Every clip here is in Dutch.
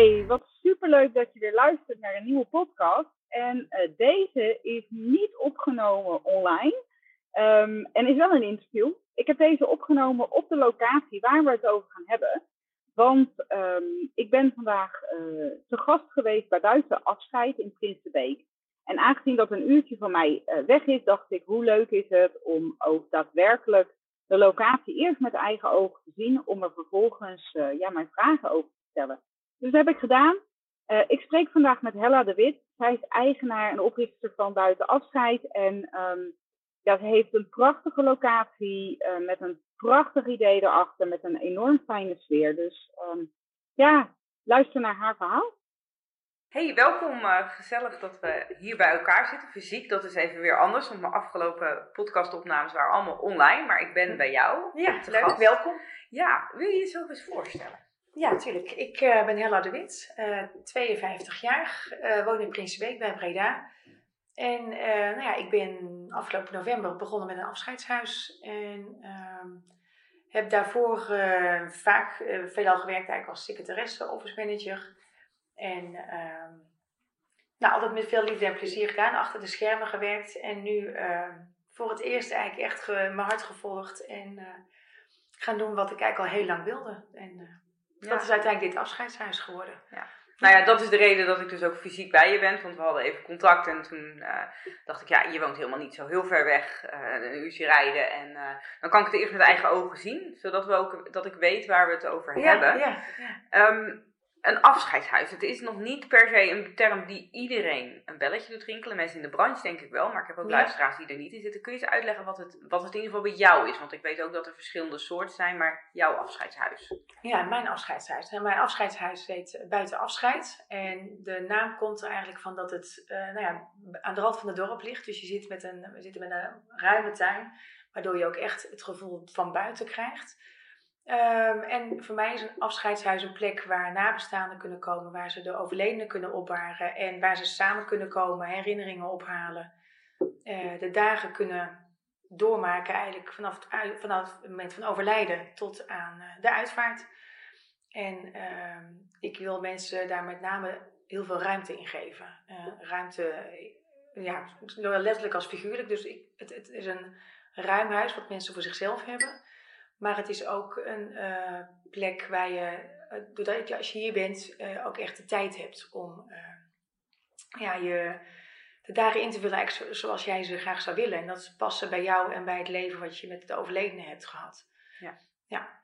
Hey, wat superleuk dat je weer luistert naar een nieuwe podcast. En uh, deze is niet opgenomen online um, en is wel een interview. Ik heb deze opgenomen op de locatie waar we het over gaan hebben. Want um, ik ben vandaag uh, te gast geweest bij Buiten Afscheid in Prinsenbeek. En aangezien dat een uurtje van mij uh, weg is, dacht ik hoe leuk is het om ook daadwerkelijk de locatie eerst met eigen ogen te zien, om er vervolgens ja, mijn vragen over te stellen. Dus dat heb ik gedaan. Uh, ik spreek vandaag met Hella de Wit. Zij is eigenaar en oprichter van Buiten Afscheid. En um, ja, ze heeft een prachtige locatie uh, met een prachtig idee erachter, met een enorm fijne sfeer. Dus um, ja, luister naar haar verhaal. Hey, welkom. Uh, gezellig dat we hier bij elkaar zitten. Fysiek, dat is even weer anders. Want mijn afgelopen podcastopnames waren allemaal online. Maar ik ben bij jou. Ja, leuk. Gast. Welkom. Ja, wil je jezelf eens voorstellen? Ja, natuurlijk. Ik uh, ben Hella de Wit, uh, 52 jaar, uh, woon in Prinsenbeek bij Breda. En nou ja, ik ben afgelopen november begonnen met een afscheidshuis. En ehm, heb daarvoor vaak veelal gewerkt eigenlijk als secretaresse, office manager. En ehm, nou, altijd met veel liefde en plezier gedaan, achter de schermen gewerkt. En nu ehm, voor het eerst eigenlijk echt mijn hart gevolgd en gaan doen wat ik eigenlijk al heel lang wilde. En, ja. Dat is uiteindelijk dit afscheidshuis geworden. Ja. Nou ja, dat is de reden dat ik dus ook fysiek bij je ben. Want we hadden even contact en toen uh, dacht ik, ja, je woont helemaal niet zo heel ver weg. Uh, een uurtje rijden. En uh, dan kan ik het eerst met eigen ogen zien. Zodat we ook, dat ik weet waar we het over ja, hebben. Ja, ja. Um, een afscheidshuis. Het is nog niet per se een term die iedereen een belletje doet rinkelen. Mensen in de branche denk ik wel, maar ik heb ook Ja. luisteraars die er niet in zitten. Kun je eens uitleggen wat het, wat het in ieder geval bij jou is? Want ik weet ook dat er verschillende soorten zijn, maar jouw afscheidshuis. Ja, mijn afscheidshuis. En mijn afscheidshuis heet Buiten Afscheid. En de naam komt er eigenlijk van dat het uh, nou ja, aan de rand van het dorp ligt. Dus je zit met een, we zitten met een ruime tuin, waardoor je ook echt het gevoel van buiten krijgt. Um, en voor mij is een afscheidshuis een plek waar nabestaanden kunnen komen, waar ze de overledenen kunnen opbaren en waar ze samen kunnen komen, herinneringen ophalen, uh, de dagen kunnen doormaken eigenlijk vanaf het, vanaf het moment van overlijden tot aan uh, de uitvaart. En uh, ik wil mensen daar met name heel veel ruimte in geven. Uh, ruimte, ja, letterlijk als figuurlijk. Dus ik, het, het is een ruim huis wat mensen voor zichzelf hebben. Maar het is ook een uh, plek waar je, uh, doordat je als je hier bent, uh, ook echt de tijd hebt om ja, je, de dagen in te vullen zoals jij ze graag zou willen. En dat passen bij jou en bij het leven wat je met de overledene hebt gehad. Ja. Ja.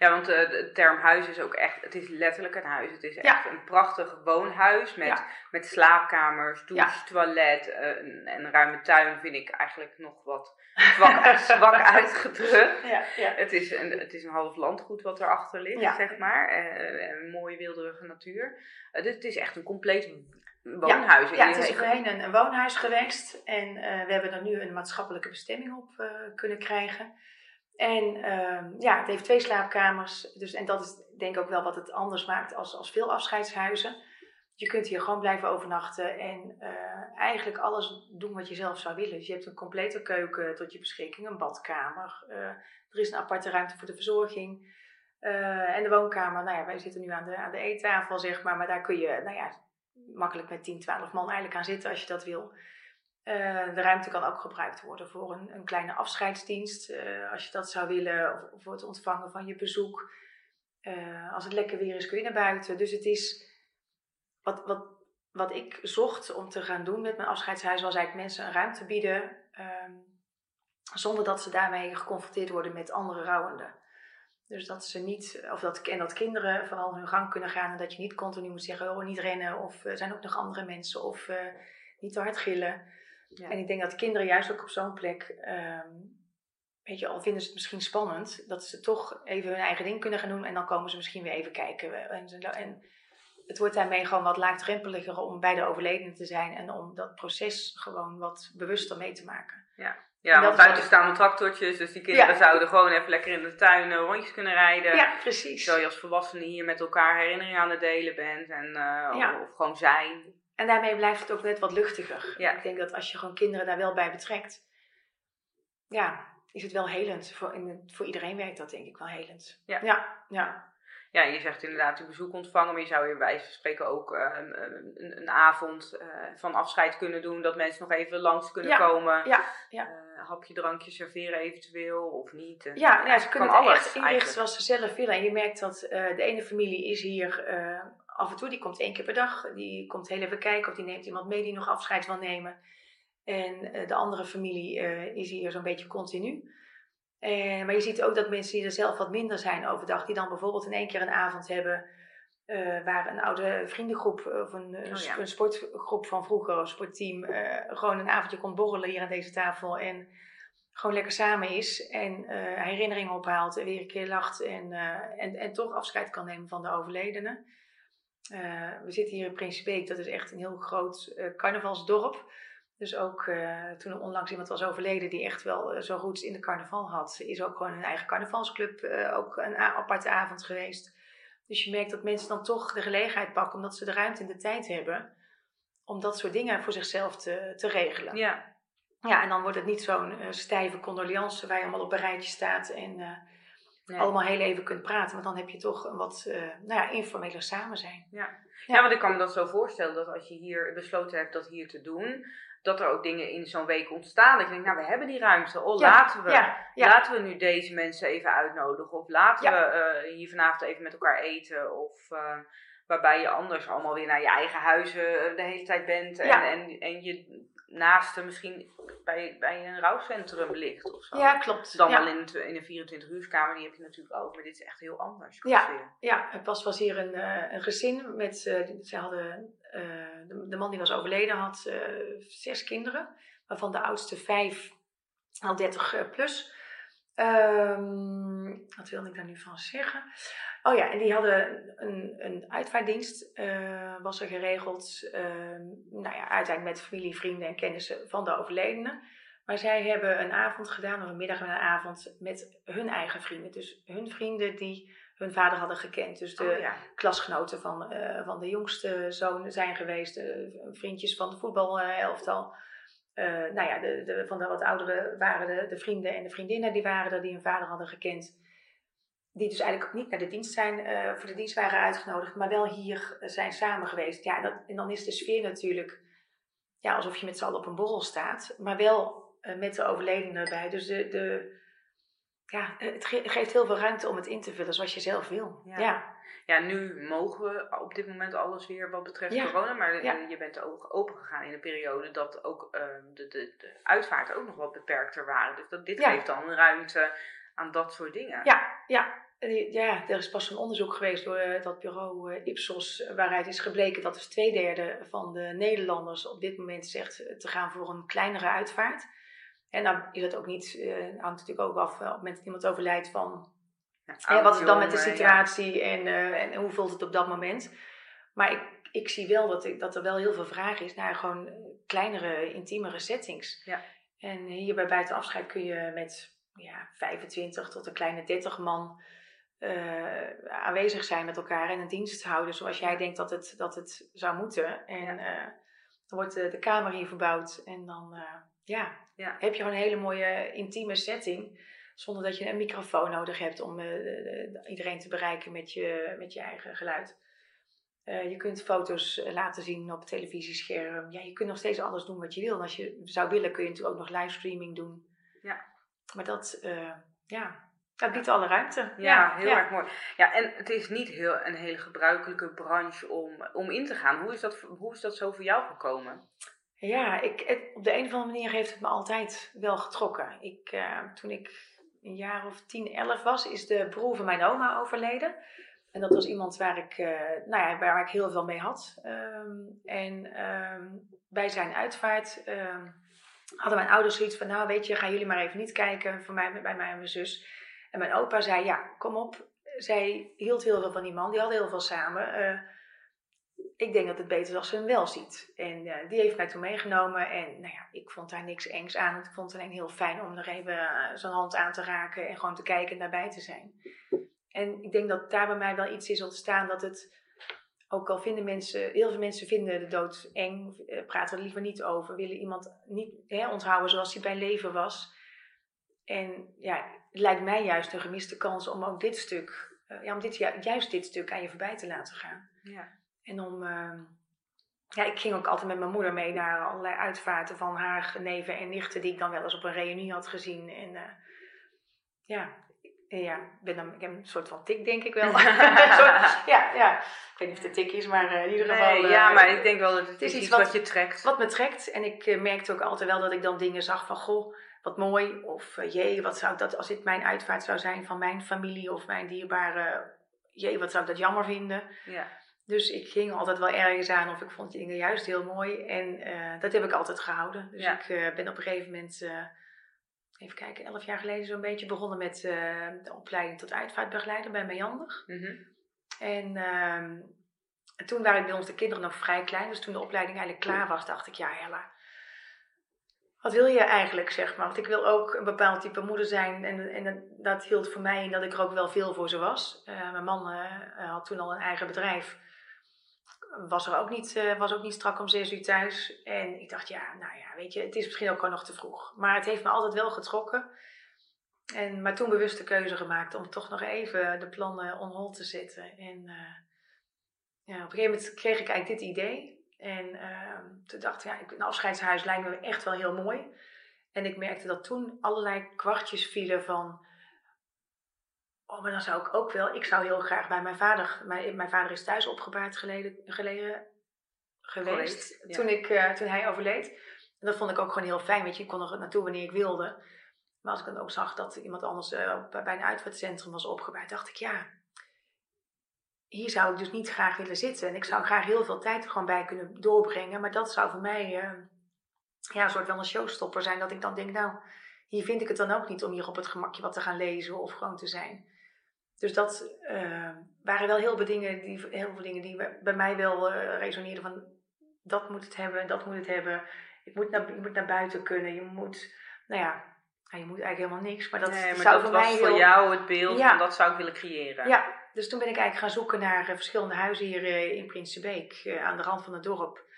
Ja, want de term huis is ook echt, het is letterlijk een huis. Het is echt ja. een prachtig woonhuis met, ja. met slaapkamers, douche, toilet en een ruime tuin vind ik eigenlijk nog wat zwak, zwak uitgedrukt. Ja, ja. Het, is een, het is een half landgoed wat erachter ligt, zeg maar. Uh, een mooie wilderige natuur. Dus het is echt een compleet woonhuis. Ja, ja het is voorheen een, een, woonhuis geweest. En uh, we hebben er nu een maatschappelijke bestemming op kunnen krijgen. En ja, het heeft twee slaapkamers. Dus, en dat is denk ik ook wel wat het anders maakt als, als veel afscheidshuizen. Je kunt hier gewoon blijven overnachten en uh, eigenlijk alles doen wat je zelf zou willen. Dus je hebt een complete keuken tot je beschikking, een badkamer. Uh, er is een aparte ruimte voor de verzorging. Uh, en de woonkamer, nou ja, wij zitten nu aan de, aan de eettafel, zeg maar. Maar daar kun je, nou ja, makkelijk met 10, 12 man eigenlijk aan zitten als je dat wil. De ruimte kan ook gebruikt worden voor een, een kleine afscheidsdienst, als je dat zou willen. Of voor het ontvangen van je bezoek. als het lekker weer is, kun je naar buiten. Dus het is wat, wat, wat ik zocht om te gaan doen met mijn afscheidshuis was eigenlijk mensen een ruimte bieden. Um, zonder dat ze daarmee geconfronteerd worden met andere rouwenden. Dus dat ze niet, of dat, en dat kinderen vooral hun gang kunnen gaan en dat je niet continu moet zeggen, oh niet rennen of er zijn ook nog andere mensen of niet te hard gillen. En ik denk dat kinderen juist ook op zo'n plek, ehm, weet je, al vinden ze het misschien spannend, dat ze toch even hun eigen ding kunnen gaan doen en dan komen ze misschien weer even kijken. En, en het wordt daarmee gewoon wat laagdrempeliger om bij de overledene te zijn en om dat proces gewoon wat bewuster mee te maken. Ja, ja want buiten staan tractortjes, dus die kinderen zouden gewoon even lekker in de tuin rondjes kunnen rijden. Ja, precies. Terwijl je als volwassene hier met elkaar herinneringen aan het delen bent en, uh, of, gewoon zijn. En daarmee blijft het ook net wat luchtiger. Ja. Ik denk dat als je gewoon kinderen daar wel bij betrekt, ja, is het wel helend. Voor, in, voor iedereen werkt dat denk ik wel helend. Ja. ja, ja. Ja, je zegt inderdaad een bezoek ontvangen, maar je zou bij wijze van spreken ook uh, een, een, avond uh, van afscheid kunnen doen. Dat mensen nog even langs kunnen komen. Ja, ja. Uh, hapje, drankje serveren eventueel of niet. ja, ja, ze kunnen alles echt inrichten zoals ze zelf willen. En je merkt dat de ene familie is hier af en toe, die komt één keer per dag. Die komt heel even kijken of die neemt iemand mee die nog afscheid wil nemen. En de andere familie is hier zo'n beetje continu. Uh, maar je ziet ook dat mensen die er zelf wat minder zijn overdag, die dan bijvoorbeeld in één keer een avond hebben uh, waar een oude vriendengroep of een, oh een sportgroep van vroeger, een sportteam, gewoon een avondje komt borrelen hier aan deze tafel en gewoon lekker samen is en herinneringen ophaalt en weer een keer lacht en, en, en toch afscheid kan nemen van de overledene. We zitten hier in Principeek, dat is echt een heel groot carnavalsdorp. Dus ook uh, toen er onlangs iemand was overleden die echt wel zo roots in de carnaval had, is ook gewoon een eigen carnavalsclub ook een aparte avond geweest. Dus je merkt dat mensen dan toch de gelegenheid pakken, omdat ze de ruimte en de tijd hebben, om dat soort dingen voor zichzelf te, te regelen. Ja. Ja, en dan wordt het niet zo'n stijve condolence waar je allemaal op een rijtje staat en allemaal heel even kunt praten. Want dan heb je toch een wat nou ja, informeler samen zijn. Ja. Ja. ja, want ik kan me dat zo voorstellen dat als je hier besloten hebt dat hier te doen, dat er ook dingen in zo'n week ontstaan. Dat je denkt, nou, we hebben die ruimte. Oh, laten, we, laten we nu deze mensen even uitnodigen. Of laten we uh, hier vanavond even met elkaar eten. Of uh, waarbij je anders allemaal weer naar je eigen huizen eh, de hele tijd bent. En, en, en je naaste misschien bij, bij een rouwcentrum ligt of zo. Ja, klopt. Dan wel in, in een 24 uurskamer, die heb je natuurlijk ook. Maar dit is echt heel anders. Ja, ja, pas was hier een, een gezin met, ze hadden eh, de, de, man die was overleden had eh, zes kinderen, waarvan de oudste vijf al 30 eh, plus. Um, wat wilde ik daar nu van zeggen? Oh ja, en die hadden een, een uitvaartdienst, was er geregeld. Uh, nou ja, uiteindelijk met familie, vrienden en kennissen van de overledene. Maar zij hebben een avond gedaan, of een middag en een avond, met hun eigen vrienden. Dus hun vrienden die hun vader hadden gekend. Dus de oh, klasgenoten van, uh, van de jongste zoon zijn geweest, de vriendjes van de voetbalelftal. Uh, nou ja, de, de, van de wat ouderen waren de, de vrienden en de vriendinnen die waren er, die hun vader hadden gekend. Die dus eigenlijk ook niet naar de dienst zijn, uh, voor de dienst waren uitgenodigd, maar wel hier zijn samen geweest. Ja, dat, en dan is de sfeer natuurlijk ja, alsof je met z'n allen op een borrel staat, maar wel met de overledene erbij. Dus de, de, ja, het geeft heel veel ruimte om het in te vullen zoals je zelf wil. Ja. ja. nu mogen we op dit moment alles weer wat betreft corona. Maar je bent ook open gegaan in een periode dat ook ehm, de, de, de uitvaarten ook nog wat beperkter waren. Dus dat, dit geeft dan ruimte aan dat soort dingen. Ja, ja. Ja, er is pas een onderzoek geweest door eh, dat bureau uh, Ipsos, waaruit is gebleken dat dus twee derde van de Nederlanders op dit moment zegt te gaan voor een kleinere uitvaart. En dan is het ook niet, uh, hangt natuurlijk ook af eh, op het moment dat iemand overlijdt van ja, wat is dan met de situatie en, uh, en hoe voelt het op dat moment. Maar ik, ik zie wel dat, ik, dat er wel heel veel vraag is naar gewoon kleinere, intiemere settings. Ja. En hier bij buiten afscheid kun je met ja, 25 tot een kleine 30 man uh, aanwezig zijn met elkaar en een dienst houden zoals jij denkt dat het, dat het zou moeten. En ja. dan wordt de, de, kamer hier verbouwd en dan ja, ja. heb je gewoon een hele mooie intieme setting. Zonder dat je een microfoon nodig hebt om iedereen te bereiken met je, met je eigen geluid. Je kunt foto's laten zien op televisiescherm. Ja, je kunt nog steeds alles doen wat je wil. En als je zou willen, kun je natuurlijk ook nog livestreaming doen. Ja. Maar dat, ja, dat biedt alle ruimte. Ja, ja heel erg mooi. Ja, en het is niet heel, een hele gebruikelijke branche om, om in te gaan. Hoe is, dat, hoe is dat zo voor jou gekomen? Ja, ik, op de een of andere manier heeft het me altijd wel getrokken. Ik, uh, toen ik een jaar of 10, 11 was, is de broer van mijn oma overleden. En dat was iemand waar ik, nou ja, waar ik heel veel mee had. Ehm, en ehm, bij zijn uitvaart ehm, hadden mijn ouders zoiets van, nou weet je, gaan jullie maar even niet kijken voor mij, bij mij en mijn zus. En mijn opa zei, ja, kom op. Zij hield heel veel van die man, die hadden heel veel samen ik denk dat het beter is als ze hem wel ziet. En uh, die heeft mij toen meegenomen. En nou ja, ik vond daar niks engs aan. Ik vond het alleen heel fijn om er even uh, zijn hand aan te raken. En gewoon te kijken en daarbij te zijn. En ik denk dat daar bij mij wel iets is ontstaan dat het. Ook al vinden mensen, heel veel mensen vinden de dood eng, praten er liever niet over, willen iemand niet hè, onthouden zoals hij bij leven was. En ja, lijkt mij juist een gemiste kans om ook dit stuk, ja, om dit, juist dit stuk aan je voorbij te laten gaan. Ja. En om, ehm, ja, ik ging ook altijd met mijn moeder mee naar allerlei uitvaarten van haar neven en nichten, die ik dan wel eens op een reunie had gezien. En uh, ja, ja ben dan, ik heb een soort van tik, denk ik wel. ja, ja, ik weet niet of het een tik is, maar uh, in ieder geval. Nee, ja, uh, maar ik denk wel dat het, is iets wat, je trekt. Wat me trekt. En ik merkte ook altijd wel dat ik dan dingen zag van, goh, wat mooi. Of jee, wat zou dat, als dit mijn uitvaart zou zijn van mijn familie of mijn dierbare, jee, wat zou ik dat jammer vinden. Ja. Dus ik ging altijd wel ergens aan of ik vond dingen juist heel mooi. En uh, dat heb ik altijd gehouden. Dus ik uh, ben op een gegeven moment, even kijken, elf jaar geleden zo'n beetje begonnen met de opleiding tot uitvaartbegeleider bij Meander. Mm -hmm. En ehm, toen waren bij ons de kinderen nog vrij klein. Dus toen de opleiding eigenlijk klaar was, dacht ik, ja Hella, wat wil je eigenlijk, zeg maar? Want ik wil ook een bepaald type moeder zijn. En, en dat, hield voor mij in dat ik er ook wel veel voor ze was. mijn man had toen al een eigen bedrijf was er ook niet, uh, was ook niet strak om zes uur thuis. En ik dacht, ja, nou ja, weet je, het is misschien ook gewoon nog te vroeg. Maar het heeft me altijd wel getrokken. En, maar toen bewust de keuze gemaakt om toch nog even de plannen on hold te zetten. En ja, op een gegeven moment kreeg ik eigenlijk dit idee. En uh, toen dacht ik, ja, een afscheidshuis lijkt me echt wel heel mooi. En ik merkte dat toen allerlei kwartjes vielen van Oh, maar dan zou ik ook wel. Ik zou heel graag bij mijn vader. Mijn, mijn vader is thuis opgebaard geleden, geleden geweest. toen, ik, uh, toen hij overleed. En dat vond ik ook gewoon heel fijn. Weet je, ik kon er naartoe wanneer ik wilde. Maar als ik dan ook zag dat iemand anders uh, bij een uitvaartcentrum was opgebaard, dacht ik ja. Hier zou ik dus niet graag willen zitten. En ik zou graag heel veel tijd er gewoon bij kunnen doorbrengen. Maar dat zou voor mij uh, ja, een soort van een showstopper zijn. Dat ik dan denk, nou, hier vind ik het dan ook niet om hier op het gemakje wat te gaan lezen of gewoon te zijn. Dus dat uh, waren wel heel veel dingen die, heel veel dingen die bij mij wel uh, resoneerden van dat moet het hebben, dat moet het hebben. Ik moet naar, je moet naar buiten kunnen. Je moet, nou ja, je moet eigenlijk helemaal niks. Maar dat, nee, maar zou dat voor was mij voor heel, jou het beeld Ja. van dat zou ik willen creëren. Ja, dus toen ben ik eigenlijk gaan zoeken naar eh, verschillende huizen hier eh, in Prinsenbeek, eh, aan de rand van het dorp.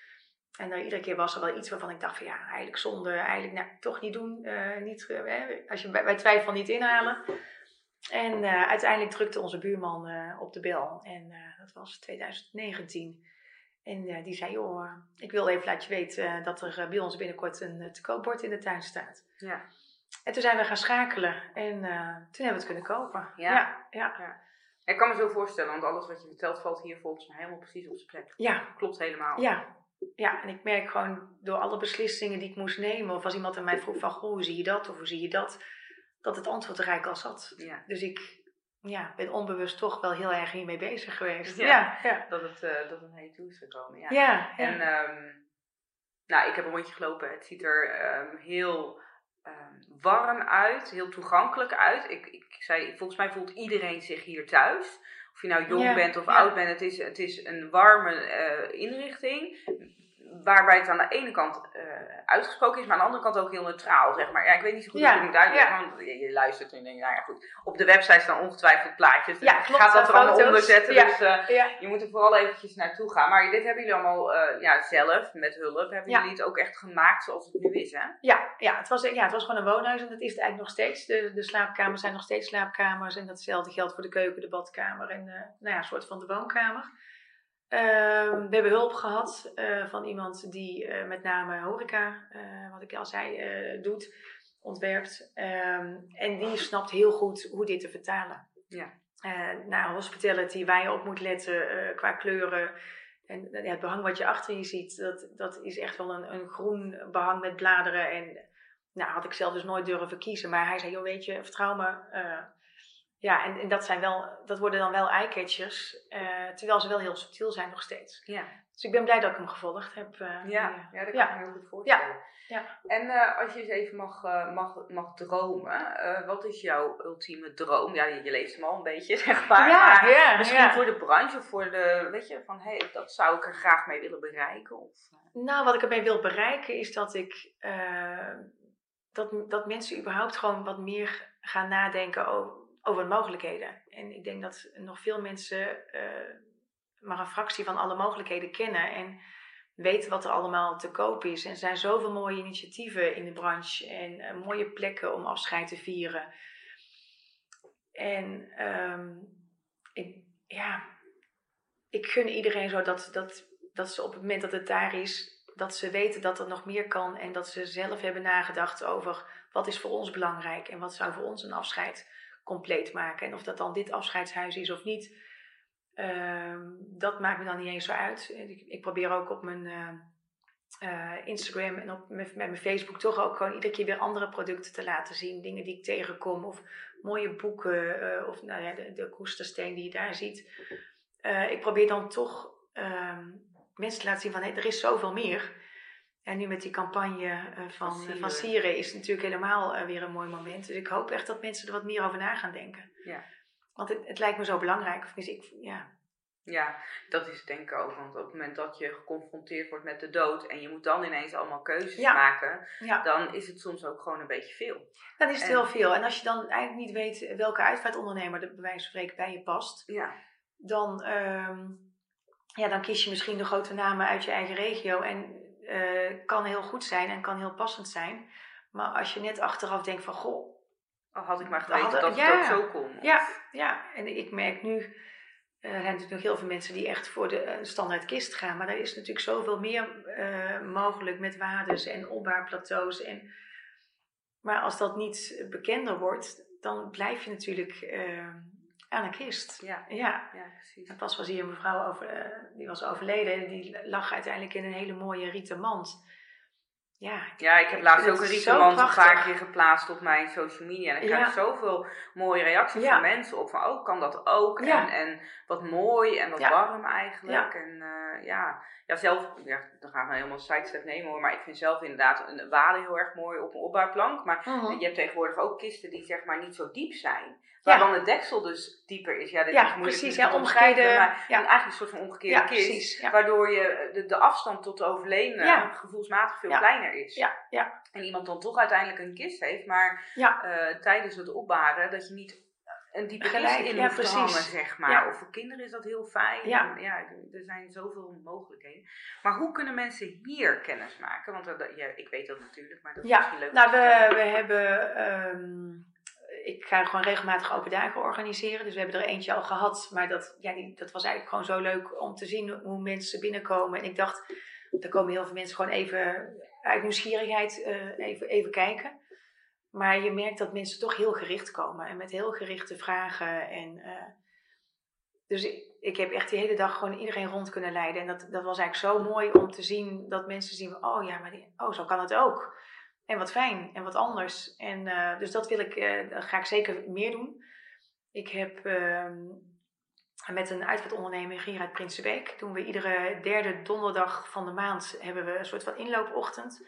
En daar iedere keer was er wel iets waarvan ik dacht van ja, eigenlijk zonde, eigenlijk nou, toch niet doen. niet, als je bij, bij twijfel niet inhalen. En uiteindelijk drukte onze buurman op de bel. En dat was 2019. En die zei, joh, ik wil even laten je weten dat er bij ons binnenkort een te koopbord in de tuin staat. Ja. En toen zijn we gaan schakelen en toen hebben we het kunnen kopen. Ja. ja, ja. Ik kan me zo voorstellen, want alles wat je vertelt valt hier volgens mij helemaal precies op zijn plek. ja. Klopt helemaal. Ja, ja, en ik merk gewoon door alle beslissingen die ik moest nemen, of als iemand aan mij vroeg van, goh, hoe zie je dat of hoe zie je dat, dat het antwoord er eigenlijk al zat. Ja. Dus ik ja, ben onbewust toch wel heel erg hiermee bezig geweest. Ja. ja, ja. Dat het, eh, dat het naar je toe is gekomen. Ja. ja, ja. En ehm, nou, ik heb een rondje gelopen. Het ziet er ehm, heel ehm, warm uit, heel toegankelijk uit. Ik, ik zei, volgens mij voelt iedereen zich hier thuis. Of je nou jong Ja, bent of ja. oud bent, het is, het is een warme eh, inrichting. Waarbij het aan de ene kant eh, uitgesproken is, maar aan de andere kant ook heel neutraal, zeg maar. Ja, ik weet niet zo goed Ja, hoe ik het moet uitleggen, ja. want je, je luistert en je, nou ja, goed. Op de website staan ongetwijfeld plaatjes. dus Ja, ik klopt, ga dat er allemaal onder zetten. Ja. Dus eh, je moet er vooral eventjes naartoe gaan. Maar dit hebben jullie allemaal eh, ja, zelf, met hulp, hebben jullie het ook echt gemaakt zoals het nu is, hè? Ja, ja, het was, ja, het was gewoon een woonhuis en dat is het eigenlijk nog steeds. De, de slaapkamers zijn nog steeds slaapkamers en datzelfde geldt voor de keuken, de badkamer en nou ja, een soort van de woonkamer. Ehm, we hebben hulp gehad eh, van iemand die eh, met name horeca, eh, wat ik al zei, doet, ontwerpt. Ehm, en die snapt heel goed hoe dit te vertalen. Ja. Naar hospitality, waar je op moet letten qua kleuren. En ja, het behang wat je achter je ziet, dat, dat is echt wel een, een groen behang met bladeren. En nou, had ik zelf dus nooit durven kiezen. Maar hij zei, joh, weet je, vertrouw me. Eh, Ja, en, en dat, zijn wel, dat worden dan wel eyecatchers, uh, terwijl ze wel heel subtiel zijn nog steeds. Ja. Dus ik ben blij dat ik hem gevolgd heb. Uh, ja, ja, dat kan ik me heel goed voorstellen. Ja. Ja. En uh, als je eens even mag, mag, mag dromen, wat is jouw ultieme droom? Ja, je, je leeft hem al een beetje, zeg maar. Ja, ja, misschien voor de branche of voor de, weet je, van hé, hey, dat zou ik er graag mee willen bereiken? Of, nou, wat ik ermee wil bereiken is dat ik, dat, dat mensen überhaupt gewoon wat meer gaan nadenken over over mogelijkheden. En ik denk dat nog veel mensen uh, maar een fractie van alle mogelijkheden kennen en weten wat er allemaal te koop is. En er zijn zoveel mooie initiatieven in de branche en uh, mooie plekken om afscheid te vieren. En um, ik, ja, ik gun iedereen zo dat, dat, dat ze op het moment dat het daar is, dat ze weten dat er nog meer kan en dat ze zelf hebben nagedacht over wat is voor ons belangrijk en wat zou voor ons een afscheid compleet maken. En of dat dan dit afscheidshuis is of niet, uh, dat maakt me dan niet eens zo uit. Ik, ik probeer ook op mijn uh, uh, Instagram en op, mijn Facebook toch ook gewoon iedere keer weer andere producten te laten zien. Dingen die ik tegenkom of mooie boeken eh, of nou ja, de, de koestersteen die je daar ziet. ik probeer dan toch ehm, mensen te laten zien van hey, er is zoveel meer. En nu met die campagne uh, van, van, van, Sieren is het natuurlijk helemaal uh, weer een mooi moment. Dus ik hoop echt dat mensen er wat meer over na gaan denken. Ja. Want het, het lijkt me zo belangrijk. Dus ik, ja. ja, dat is het denk ik ook. Want op het moment dat je geconfronteerd wordt met de dood en je moet dan ineens allemaal keuzes maken, ja. dan is het soms ook gewoon een beetje veel. Dan is het heel veel. En als je dan eigenlijk niet weet welke uitvaartondernemer er bij wijze van spreken bij je past, ja. dan, um, ja, dan kies je misschien de grote namen uit je eigen regio. En uh, kan heel goed zijn en kan heel passend zijn. Maar als je net achteraf denkt van, goh... Oh, had ik maar geweten dat het ook zo kon. Ja, ja, en ik merk nu... Uh, er zijn natuurlijk nog heel veel mensen die echt voor de uh, standaard kist gaan. Maar er is natuurlijk zoveel meer mogelijk met wades en opbaarplateaus. En, maar als dat niet bekender wordt, dan blijf je natuurlijk kist. Ja, ja. ja precies. En pas was hier een mevrouw over, uh, die was overleden en die lag uiteindelijk in een hele mooie rieten mand. Ja, ja, ik heb laatst ook een rietenmand een paar keer geplaatst op mijn social media. En ik krijg zoveel mooie reacties van mensen op. Van, oh, kan dat ook? En, en wat mooi en wat warm eigenlijk. En uh, ja, ja, zelf, ja, dan gaan we helemaal sidestep nemen hoor. Maar ik vind zelf inderdaad een wade heel erg mooi op een opbouwplank. Maar mhm. je hebt tegenwoordig ook kisten die zeg maar niet zo diep zijn. Waarvan het deksel dus dieper is. Ja, dit is moeilijk precies. Ja, omgekeerde. Maar eigenlijk een soort van omgekeerde kist. Precies, waardoor je de, de afstand tot de overledene gevoelsmatig veel kleiner is. Ja, ja. En iemand dan toch uiteindelijk een kist heeft. Maar uh, tijdens het opbaren dat je niet een diepe kist in ja, precies. te hangen, zeg maar. Of voor kinderen is dat heel fijn. Ja. ja, er zijn zoveel mogelijkheden. Maar hoe kunnen mensen hier kennis maken? Want ja, ik weet dat natuurlijk, maar dat is misschien leuk. Nou, we, we hebben... Um, ik ga gewoon regelmatig open dagen organiseren. Dus we hebben er eentje al gehad. Maar dat, ja, die, dat was eigenlijk gewoon zo leuk om te zien hoe mensen binnenkomen. En ik dacht, er komen heel veel mensen gewoon even uit nieuwsgierigheid uh, even, even kijken. Maar je merkt dat mensen toch heel gericht komen. En met heel gerichte vragen. En, uh, dus ik, ik, heb echt die hele dag gewoon iedereen rond kunnen leiden. En dat, dat was eigenlijk zo mooi om te zien dat mensen zien: oh ja, maar oh, zo kan het ook. En wat fijn en wat anders. En uh, dus dat wil ik, dat ga ik zeker meer doen. Ik heb met een uitvaartondernemer Gerard Prinsenbeek doen we iedere derde donderdag van de maand hebben we een soort van inloopochtend.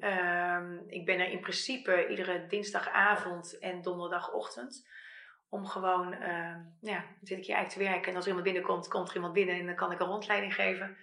Ehm, ik ben er in principe iedere dinsdagavond en donderdagochtend. Om gewoon, uh, ja, dan zit ik hier eigenlijk te werken. En als er iemand binnenkomt, komt er iemand binnen en dan kan ik een rondleiding geven.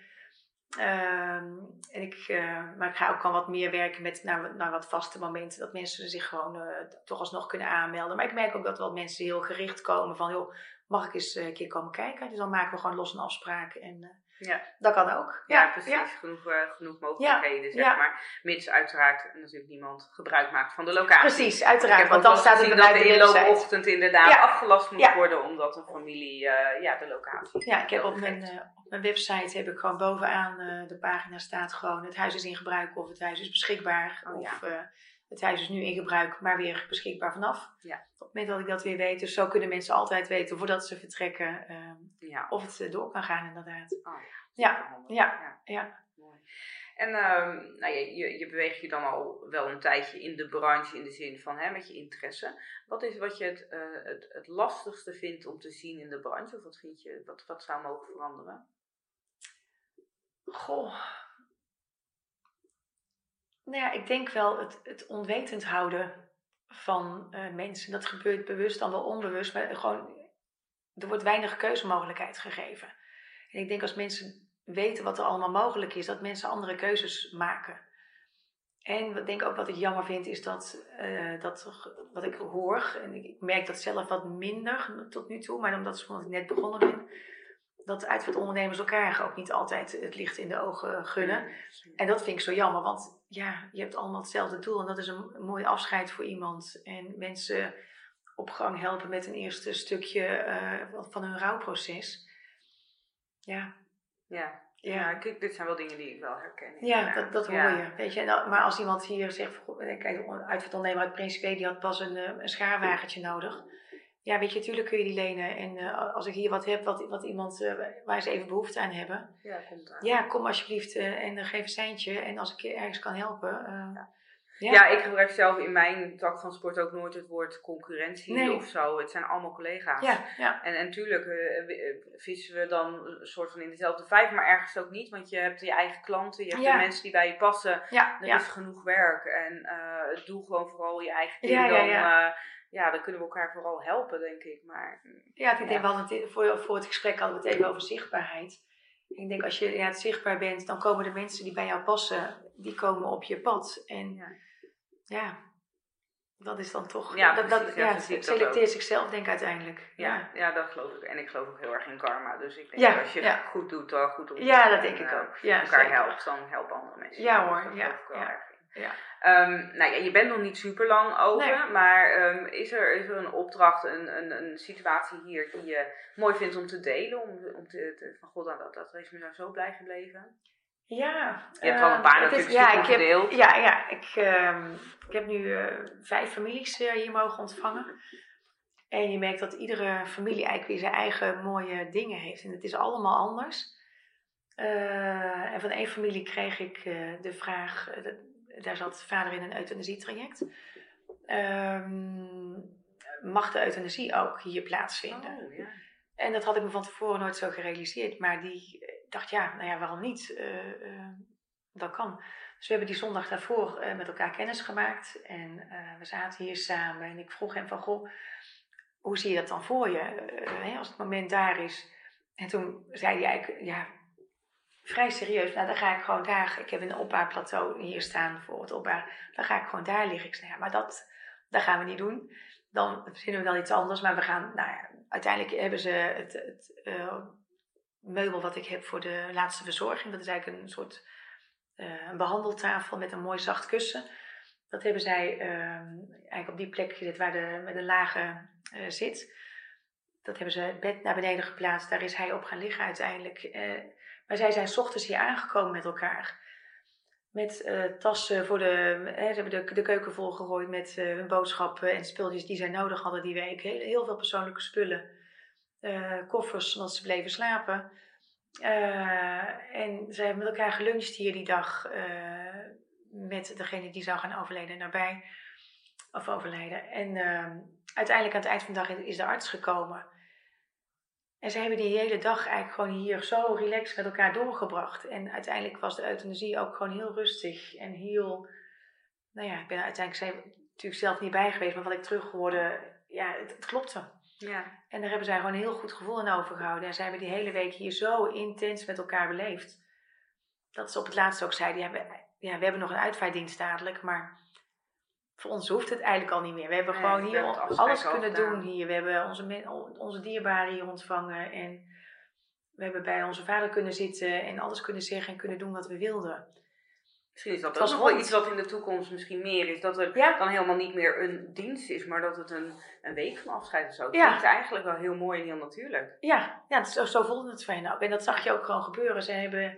Ehm, en ik, uh, maar ik ga ook gewoon wat meer werken met naar, naar wat vaste momenten. Dat mensen zich gewoon uh, toch alsnog kunnen aanmelden. Maar ik merk ook dat wel mensen heel gericht komen van... joh, mag ik eens een keer komen kijken? Dus dan maken we gewoon los een afspraak. En uh, ja. dat kan ook. Ja, precies. Genoeg, genoeg mogelijkheden, zeg maar. Mits uiteraard natuurlijk niemand gebruik maakt van de locatie. Precies, uiteraard. Want dan staat het dat de inloopochtend inderdaad afgelast moet worden... omdat een familie ja, de locatie... Ja, ik heb op mijn mijn website heb ik gewoon bovenaan de pagina staat gewoon het huis is in gebruik of het huis is beschikbaar. Oh, of het is nu in gebruik, maar weer beschikbaar vanaf. Ja. Op het moment dat ik dat weer weet. Dus zo kunnen mensen altijd weten voordat ze vertrekken uh, ja. of het door kan gaan inderdaad. Oh, ja. Ja, ja, ja. Mooi. En ehm, nou, je, je, je, beweegt je dan al wel een tijdje in de branche in de zin van hè, met je interesse. Wat is wat je het, uh, het, het lastigste vindt om te zien in de branche? Of wat vind je, wat, wat zou mogen veranderen? Goh. Nou ja, ik denk wel het, het onwetend houden van uh, mensen. Dat gebeurt bewust dan wel onbewust, maar gewoon, er wordt weinig keuzemogelijkheid gegeven. En ik denk als mensen weten wat er allemaal mogelijk is, dat mensen andere keuzes maken. En ik denk ook wat ik jammer vind, is dat, uh, dat wat ik hoor, en ik merk dat zelf wat minder tot nu toe, maar omdat ik net begonnen ben, dat uitvaartondernemers elkaar ook niet altijd het licht in de ogen gunnen. En dat vind ik zo jammer, want ja, je hebt allemaal hetzelfde doel en dat is een, mooi afscheid voor iemand. En mensen op gang helpen met een eerste stukje uh, van hun rouwproces. Ja. Ja. Ja, kijk, dit zijn wel dingen die ik wel herken. Ja, dat, dat hoor je. Weet je. maar als iemand hier zegt, kijk, uitvaartondernemer uit Principe, die had pas een, eh, een schaarwagentje nodig. Ja, weet je, natuurlijk kun je die lenen. En uh, als ik hier wat heb, wat, wat iemand uh, waar ze even behoefte aan hebben. Ja, komt aan. Ja, kom alsjeblieft uh, en geef een seintje. En als ik je ergens kan helpen. Ja. Ja. ja. ik gebruik zelf in mijn tak van sport ook nooit het woord concurrentie nee. of zo. Het zijn allemaal collega's. Ja, ja. En, natuurlijk vissen we dan een soort van in dezelfde vijf, maar ergens ook niet. Want je hebt je eigen klanten, je hebt de mensen die bij je passen. Ja, er is genoeg werk. En doe gewoon vooral je eigen ding dan ja, dan kunnen we elkaar vooral helpen, denk ik. Maar, ja, ik denk wel dat voor, voor het gesprek hadden we het even over zichtbaarheid. Ik denk als je ja, zichtbaar bent, dan komen de mensen die bij jou passen, die komen op je pad. En ja, ja dat is dan toch. Ja, dat, precies, dat, ja, selecteert zichzelf, denk ik uiteindelijk. Ja, ja, dat geloof ik. En ik geloof ook heel erg in karma. Dus ik denk dat als je het goed doet, dan goed op Ja, dat denk ik uh, ook. Ja, elkaar helpt, dan helpen andere mensen. Ja hoor, ja. ja. Ja. Um, nou ja, je bent nog niet super lang open, maar um, is, er, is er een opdracht, een, een, een situatie hier die je mooi vindt om te delen? Om, om te, te van god, dat, dat is me nou zo blij gebleven. Ja. Je hebt wel een paar uh, natuurlijk is, ja, ik heb, ja, ja, ik, uh, ik heb nu uh, vijf families uh, hier mogen ontvangen. En je merkt dat iedere familie eigenlijk weer zijn eigen mooie dingen heeft. En het is allemaal anders. en van één familie kreeg ik de vraag, daar zat vader in een euthanasietraject. Um, mag de euthanasie ook hier plaatsvinden? Oh, ja. En dat had ik me van tevoren nooit zo gerealiseerd. Maar die eh, dacht, ja, nou ja, waarom niet? Uh, uh, dat kan. Dus we hebben die zondag daarvoor uh, met elkaar kennis gemaakt. En we zaten hier samen. En ik vroeg hem van, goh, hoe zie je dat dan voor je? Hè, als het moment daar is. En toen zei hij eigenlijk, ja, vrij serieus. Nou, dan ga ik gewoon daar. Ik heb een opbaarplateau hier staan voor het opbaar. Dan ga ik gewoon daar liggen. Ik zei, ja, maar dat, dat gaan we niet doen. Dan verzinnen we wel iets anders. Maar we gaan, nou ja, uiteindelijk hebben ze het, het uh, meubel wat ik heb voor de laatste verzorging. Dat is eigenlijk een soort uh, een behandeltafel met een mooi zacht kussen. Dat hebben zij uh, eigenlijk op die plek gezet waar de, met een lage zit. Dat hebben ze het bed naar beneden geplaatst. Daar is hij op gaan liggen uiteindelijk. Maar zij zijn s ochtends hier aangekomen met elkaar. Met uh, tassen voor de. Hè, ze hebben de, de keuken volgegooid met uh, hun boodschappen en spulletjes die zij nodig hadden die week. Heel, heel veel persoonlijke spullen. Uh, koffers, want ze bleven slapen. en ze hebben met elkaar geluncht hier die dag. met degene die zou gaan overleden nabij. Of overlijden. En uiteindelijk aan het eind van de dag is de arts gekomen. En ze hebben die hele dag eigenlijk gewoon hier zo relaxed met elkaar doorgebracht. En uiteindelijk was de euthanasie ook gewoon heel rustig en heel. Nou ja, ik ben uiteindelijk natuurlijk zelf niet bij geweest, maar wat ik terughoorde, ja, het, het klopte. Ja. En daar hebben zij gewoon een heel goed gevoel aan overgehouden. En zij hebben die hele week hier zo intens met elkaar beleefd. Dat ze op het laatst ook zeiden, ja, we, ja, we hebben nog een uitvaartdienst dadelijk, maar voor ons hoeft het eigenlijk al niet meer. We hebben gewoon hier alles kunnen doen hier. We hebben onze, onze dierbaren hier ontvangen. En we hebben bij onze vader kunnen zitten en alles kunnen zeggen en kunnen doen wat we wilden. Misschien is dat ook nog wel iets wat in de toekomst misschien meer is. Dat het dan helemaal niet meer een dienst is, maar dat het een, een week van afscheid is. Het ja. eigenlijk wel heel mooi en heel natuurlijk. Ja, ja zo, zo voelde het voor hen ook. En dat zag je ook gewoon gebeuren. Ze hebben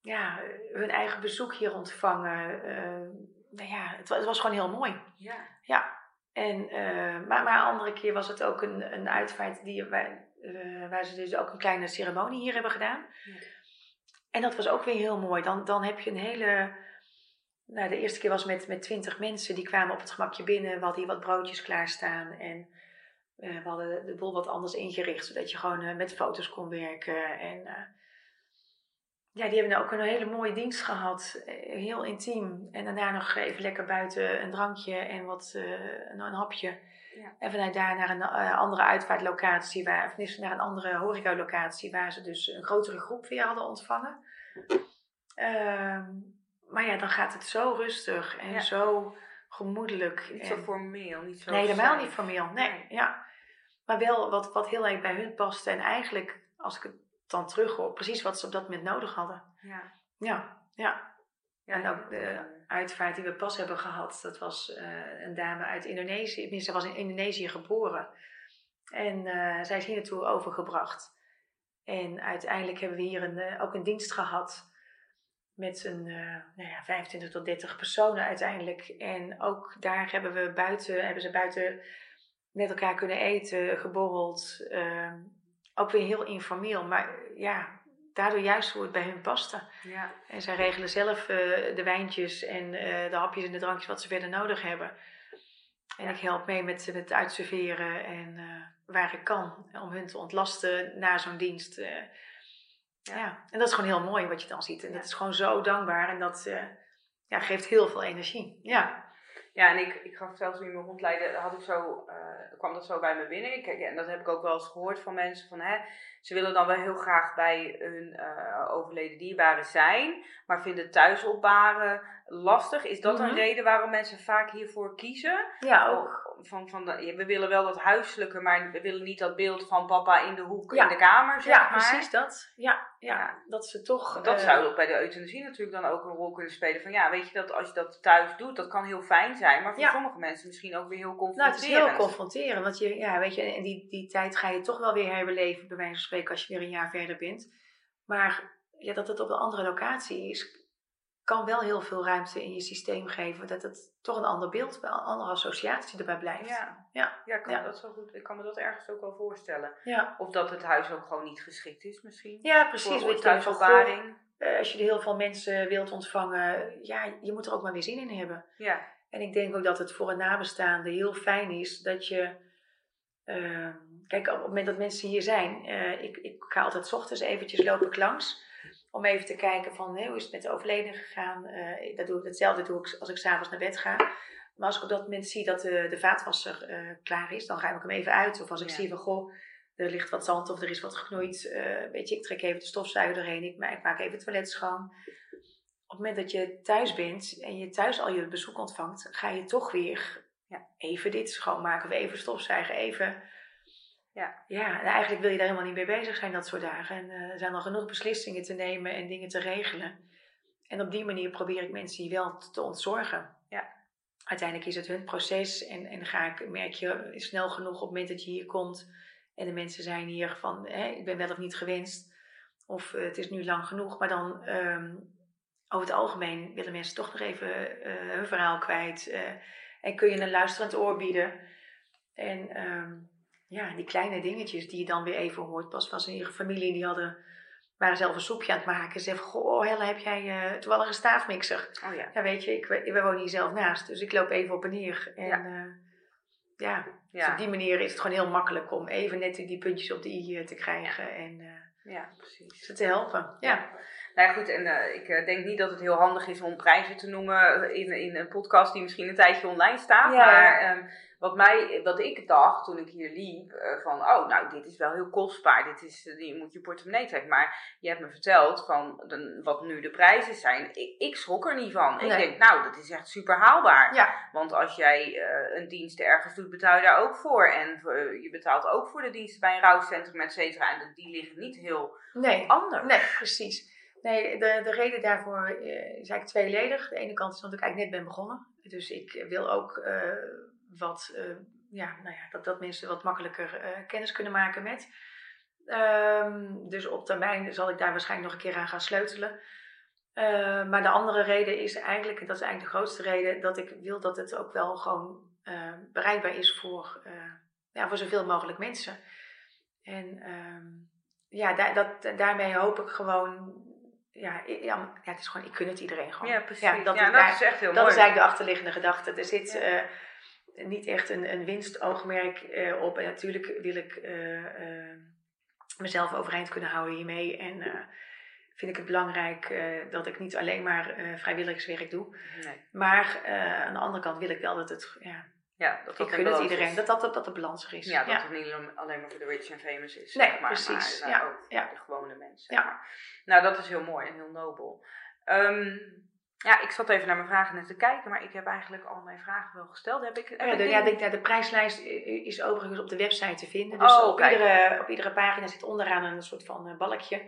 ja, hun eigen bezoek hier ontvangen. Uh, nou ja, het, het, was gewoon heel mooi. Ja. Ja. En, uh, maar, maar een andere keer was het ook een, een uitvaart die, waar, uh, waar ze dus ook een kleine ceremonie hier hebben gedaan. Ja. en dat was ook weer heel mooi. Dan, dan heb je een hele. Nou, de eerste keer was met, met twintig mensen. Die kwamen op het gemakje binnen. We hadden hier wat broodjes klaarstaan. En uh, we hadden de boel wat anders ingericht. Zodat je gewoon uh, met foto's kon werken. En ja, die hebben ook een hele mooie dienst gehad. Heel intiem. En daarna nog even lekker buiten een drankje en wat, een, een hapje. Ja. En vanuit daar naar een uh, andere uitvaartlocatie, waar, of naar een andere horecalocatie, waar ze dus een grotere groep weer hadden ontvangen. Uh, maar ja, dan gaat het zo rustig en ja. zo gemoedelijk. Niet en... zo formeel, niet zo. Nee, helemaal niet formeel. Nee, nee, ja. Maar wel wat, wat heel erg bij hun paste. En eigenlijk, als ik het dan terug hoor, precies wat ze op dat moment nodig hadden. Ja. Ja, ja. Ja, en ook de uitvaart die we pas hebben gehad, dat was uh, een dame uit Indonesië. Tenminste, ze was in Indonesië geboren. En uh, zij is hier naartoe overgebracht. En uiteindelijk hebben we hier een, uh, ook een dienst gehad met een nou ja, 25 tot 30 personen uiteindelijk. En ook daar hebben we buiten, hebben ze buiten met elkaar kunnen eten, geborreld. Ehm, ook weer heel informeel, maar ja, daardoor juist hoe het bij hun paste. Ja. En zij regelen zelf uh, de wijntjes en uh, de hapjes en de drankjes wat ze verder nodig hebben. En ja. ik help mee met, met het uitserveren en uh, waar ik kan om hun te ontlasten na zo'n dienst. Ja. ja. en dat is gewoon heel mooi wat je dan ziet. En dat is gewoon zo dankbaar en dat ja, geeft heel veel energie. Ja. Ja, en ik, ik gaf zelfs in mijn rondleiden, had ik zo, uh, kwam dat zo bij me binnen. Ik, en dat heb ik ook wel eens gehoord van mensen van, hè, ze willen dan wel heel graag bij hun uh, overleden dierbaren zijn, maar vinden thuis opbaren lastig. Is dat een reden waarom mensen vaak hiervoor kiezen? Ja, ook. Van, van de, we willen wel dat huiselijke, maar we willen niet dat beeld van papa in de hoek ja. in de kamer, zeg ja, maar. precies dat. Ja, ja, ja. dat ze toch... Dat uh, zou ook bij de euthanasie natuurlijk dan ook een rol kunnen spelen. Van ja, weet je, dat als je dat thuis doet, dat kan heel fijn zijn, maar voor sommige mensen misschien ook weer heel confronterend. Nou, het is heel confronterend, want je, ja, weet je, en die, die tijd ga je toch wel weer herbeleven, bij wijze van spreken, als je weer een jaar verder bent. Maar ja, dat het op een andere locatie is, kan wel heel veel ruimte in je systeem geven. Dat het toch een ander beeld, een andere associatie erbij blijft. Ja, ja. ja, kan ja. dat zo goed, ik kan me dat ergens ook wel voorstellen. Ja. Of dat het huis ook gewoon niet geschikt is misschien. Ja, precies. Voor thuisopbaring. Uh, als je er heel veel mensen wilt ontvangen, ja, je moet er ook maar weer zin in hebben. Ja. En ik denk ook dat het voor een nabestaande heel fijn is dat je... Uh, kijk, op het moment dat mensen hier zijn, uh, ik, ik ga altijd 's ochtends eventjes lopen ik langs om even te kijken van hoe is het met de overleden gegaan. Uh, dat doe ik hetzelfde doe ik als ik s'avonds naar bed ga. Maar als ik op dat moment zie dat de, de vaatwasser uh, klaar is, dan ruim ik hem even uit. Of als ik ja. zie van goh, er ligt wat zand of er is wat geknoeid. Weet je, ik trek even de stofzuiger doorheen. Ik, ik maak even het toilet schoon. Op het moment dat je thuis bent en je thuis al je bezoek ontvangt, ga je toch weer even dit schoonmaken of even stofzuigen, even ja. ja, en eigenlijk wil je daar helemaal niet mee bezig zijn dat soort dagen. En uh, er zijn al genoeg beslissingen te nemen en dingen te regelen. En op die manier probeer ik mensen hier wel te ontzorgen. Ja. Uiteindelijk is het hun proces en, en ga ik, merk je snel genoeg op het moment dat je hier komt en de mensen zijn hier van, hè, ik ben wel of niet gewenst of uh, het is nu lang genoeg. Maar dan um, over het algemeen willen mensen toch nog even uh, hun verhaal kwijt en kun je een luisterend oor bieden. En um, ja, die kleine dingetjes die je dan weer even hoort. Pas was een familie die hadden, waren zelf een soepje aan het maken. Ze zeggen, goh Helle, heb jij uh, toevallig een staafmixer? Oh ja. Ja, weet je, ik, we wonen hier zelf naast. Dus ik loop even op en neer. En ja, uh, ja. ja. Dus op die manier is het gewoon heel makkelijk om even net die puntjes op de i te krijgen. En uh, ja, precies. ze te helpen. Ja. Nou ja, goed, en uh, ik uh, denk niet dat het heel handig is om prijzen te noemen in, in een podcast die misschien een tijdje online staat. Ja, maar um, wat, mij, wat ik dacht toen ik hier liep, uh, van oh, nou, dit is wel heel kostbaar. Dit is, je moet je portemonnee trekken. Maar je hebt me verteld van de, wat nu de prijzen zijn. Ik, ik schrok er niet van. Nee. Ik denk, nou, dat is echt super haalbaar. Ja. Want als jij een dienst ergens doet, betaal je daar ook voor. En je betaalt ook voor de diensten bij een rouwcentrum, et cetera. En die liggen niet heel nee. anders. Nee, precies. Nee, de, de reden daarvoor uh, is eigenlijk tweeledig. De ene kant is dat ik eigenlijk net ben begonnen. Dus ik wil ook uh, wat, uh, ja, nou ja, dat, dat mensen wat makkelijker kennis kunnen maken met. Um, dus op termijn zal ik daar waarschijnlijk nog een keer aan gaan sleutelen. maar de andere reden is eigenlijk, en dat is eigenlijk de grootste reden, dat ik wil dat het ook wel gewoon bereikbaar is voor, ja, voor zoveel mogelijk mensen. En um, ja, da dat, daarmee hoop ik gewoon ja, ja, ja, het is gewoon, ik kun het iedereen gewoon. Ja, precies. Ja, dat, Ja, is, dat echt heel dat mooi. is eigenlijk de achterliggende gedachte. Er zit Ja. eh, niet echt een, een winstoogmerk eh, op. En natuurlijk wil ik eh, mezelf overeind kunnen houden hiermee. En vind ik het belangrijk dat ik niet alleen maar vrijwilligerswerk doe. Nee. Maar aan de andere kant wil ik wel dat het, ja, Ja, dat dat ik gun het iedereen, is. dat dat, dat, dat de balans er is. Ja, dat het niet alleen maar voor de rich en famous is. Nee, zeg maar, precies. Maar, Ja, ook voor ja. de gewone mensen. Ja. Maar, nou, dat is heel mooi en heel nobel. Ehm, ja, ik zat even naar mijn vragen net te kijken, maar ik heb eigenlijk al mijn vragen wel gesteld. Heb ik, heb Ja, de, ja, de, ja, de prijslijst is overigens op de website te vinden. Dus Oh, op, kijk. iedere, op iedere pagina zit onderaan een soort van eh, balkje.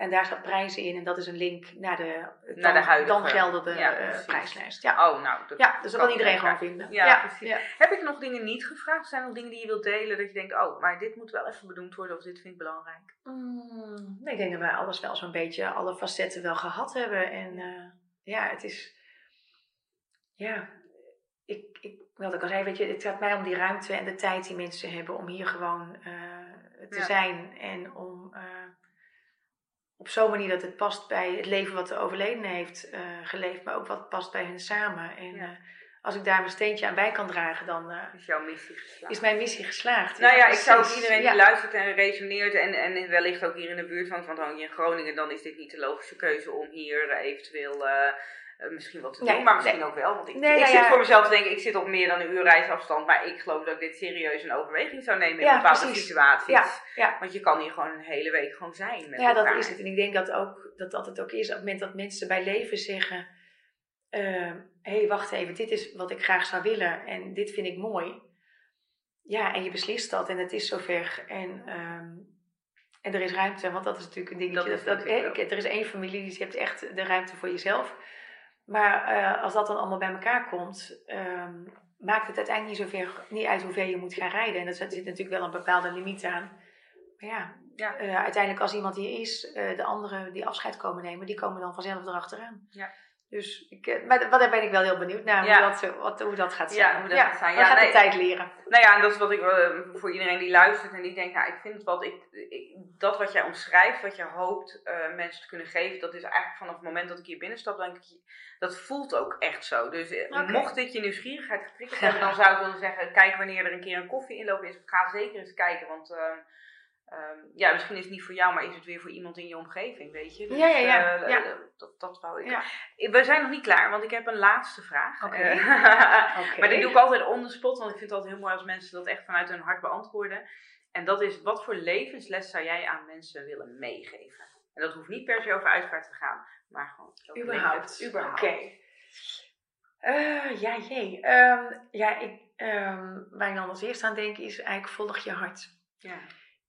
En daar staat prijzen in. En dat is een link naar de, dan, de huidige. dan geldende Ja, eh, prijslijst. Ja. Oh, nou. Dat ja, dus dat kan iedereen gewoon vinden. Ja, precies. ja. Heb ik nog dingen niet gevraagd? Zijn er nog dingen die je wilt delen dat je denkt, oh, maar dit moet wel even benoemd worden of dit vind ik belangrijk? Mm, nee, ik denk dat wij alles wel zo'n beetje, alle facetten wel gehad hebben. En eh, ja, het is. Ja, ik, ik, wat ik al zei, weet je, het gaat mij om die ruimte en de tijd die mensen hebben om hier gewoon eh, te zijn. En om op zo'n manier dat het past bij het leven wat de overledene heeft eh, geleefd, maar ook wat past bij hen samen. En Ja. eh, als ik daar mijn steentje aan bij kan dragen, dan eh, Is jouw missie geslaagd? is mijn missie geslaagd. Nou ja, ik zou ook iedereen die luistert en resoneert en, en wellicht ook hier in de buurt woont, want woon je in Groningen, dan is dit niet de logische keuze om hier eventueel eh, eh, misschien wat te Nee, doen. Maar misschien nee. ook wel, want ik, Nee, ik nou zit ja. voor mezelf te denken, ik zit op meer dan een uur reisafstand, maar ik geloof dat ik dit serieus in overweging zou nemen in Ja, bepaalde precies. situaties. Ja, ja. Want je kan hier gewoon een hele week gewoon zijn met Ja, dat elkaar. is het. En ik denk dat, ook, dat dat het ook is op het moment dat mensen bij leven zeggen: Hé, hey, wacht even, dit is wat ik graag zou willen en dit vind ik mooi. Ja, en je beslist dat en het is zover. En, ehm, en er is ruimte, want dat is natuurlijk een dingetje. Dat Dat, er is één familie, dus je hebt echt de ruimte voor jezelf. Maar eh, als dat dan allemaal bij elkaar komt, ehm, maakt het uiteindelijk niet, zover, niet uit hoe ver je moet gaan rijden. En er zit natuurlijk wel een bepaalde limiet aan. Maar ja, Ja. eh, uiteindelijk als iemand hier is, eh, de anderen die afscheid komen nemen, die komen dan vanzelf erachteraan. Ja. Dus ik, eh, maar maar daar ben ik wel heel benieuwd naar, Ja. hoe, dat, wat, hoe dat gaat Ja, zijn. hoe dat gaat zijn. we Ja, gaan nee. de tijd leren. Nou ja, en dat is wat ik eh, voor iedereen die luistert en die denkt, nou, ik vind wat ik, ik dat wat jij omschrijft, wat je hoopt eh, mensen te kunnen geven, dat is eigenlijk vanaf het moment dat ik hier binnenstap, denk ik, dat voelt ook echt zo. Dus eh, mocht dit je nieuwsgierigheid getriggerd hebben, dan zou ik willen zeggen, kijk wanneer er een keer een koffie inloop is. Ga zeker eens kijken, want ehm, ja, misschien is het niet voor jou, maar is het weer voor iemand in je omgeving, weet je. Dus, Ja, ja, ja. eh, Ja. dat, dat wou ik. Ja. We zijn nog niet klaar, want ik heb een laatste vraag. Oké. Eh, maar die doe ik altijd on the spot, want ik vind het altijd heel mooi als mensen dat echt vanuit hun hart beantwoorden. En dat is, wat voor levensles zou jij aan mensen willen meegeven? En dat hoeft niet per se over uitvaart te gaan, maar gewoon Überhaupt. Oké. Eh, ja, jee. Ehm, ja, ik, ehm, waar ik dan als eerste aan denk is eigenlijk volg je hart. Ja.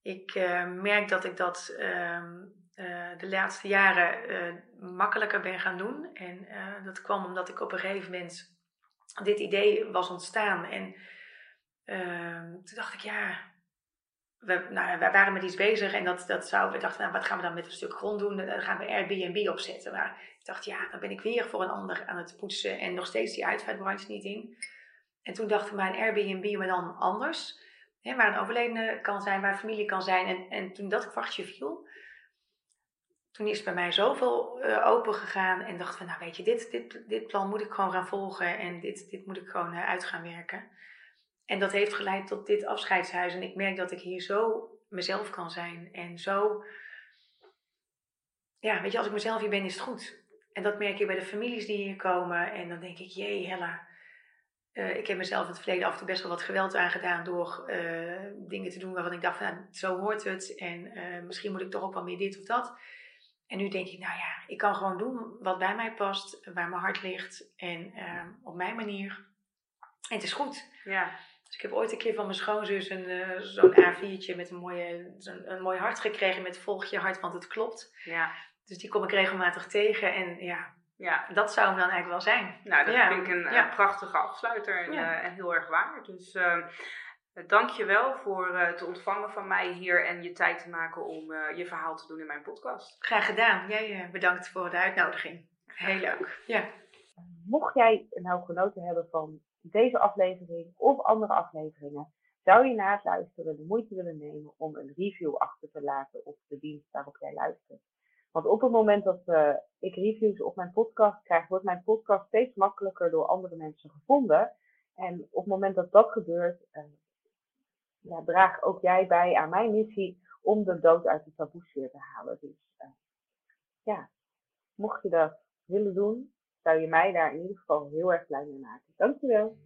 Ik eh, merk dat ik dat ehm, eh, de laatste jaren eh, makkelijker ben gaan doen. En dat kwam omdat ik op een gegeven moment dit idee was ontstaan. En ehm, toen dacht ik, ja, we, nou, we waren met iets bezig en dat, dat zou, we dachten, nou, wat gaan we dan met een stuk grond doen? Dan gaan we Airbnb opzetten. Maar ik dacht, ja, dan ben ik weer voor een ander aan het poetsen en nog steeds die uitvaartbranche niet in. En toen dacht ik, een Airbnb, maar dan anders. Hè, waar een overledene kan zijn, waar familie kan zijn. En, en toen dat kwartje viel, toen is bij mij zoveel eh, open gegaan. En dacht van, nou weet je, dit, dit, dit plan moet ik gewoon gaan volgen. En dit, dit moet ik gewoon eh, uit gaan werken. En dat heeft geleid tot dit afscheidshuis. En ik merk dat ik hier zo mezelf kan zijn. En zo, ja, weet je, als ik mezelf hier ben, is het goed. En dat merk ik bij de families die hier komen. En dan denk ik, jee, Hella. Eh, ik heb mezelf in het verleden af en toe best wel wat geweld aangedaan door eh, dingen te doen waarvan ik dacht, van, nou, zo hoort het. En eh, misschien moet ik toch ook wel meer dit of dat. En nu denk ik, nou ja, ik kan gewoon doen wat bij mij past, waar mijn hart ligt en eh, op mijn manier. En het is goed. Ja. Dus ik heb ooit een keer van mijn schoonzus een, zo'n A4'tje met een, mooie, zo'n, een mooi hart gekregen met volg je hart, want het klopt. Ja. Dus die kom ik regelmatig tegen en ja, ja. dat zou hem dan eigenlijk wel zijn. Nou, dat Ja. vind ik een, Ja. een prachtige afsluiter en, Ja. eh, en heel erg waar. Dus eh dank je wel voor eh, het ontvangen van mij hier en je tijd te maken om eh, je verhaal te doen in mijn podcast. Graag gedaan. Jij eh, bedankt voor de uitnodiging. Heel leuk. Ja. Mocht jij nou genoten hebben van deze aflevering of andere afleveringen, zou je na het luisteren de moeite willen nemen om een review achter te laten op de dienst waarop jij luistert. Want op het moment dat uh, ik reviews op mijn podcast krijg, wordt mijn podcast steeds makkelijker door andere mensen gevonden. En op het moment dat dat gebeurt, uh, ja, draag ook jij bij aan mijn missie om de dood uit de taboesfeer te halen. Dus uh, ja, mocht je dat willen doen, zou je mij daar in ieder geval heel erg blij mee maken. Dankjewel.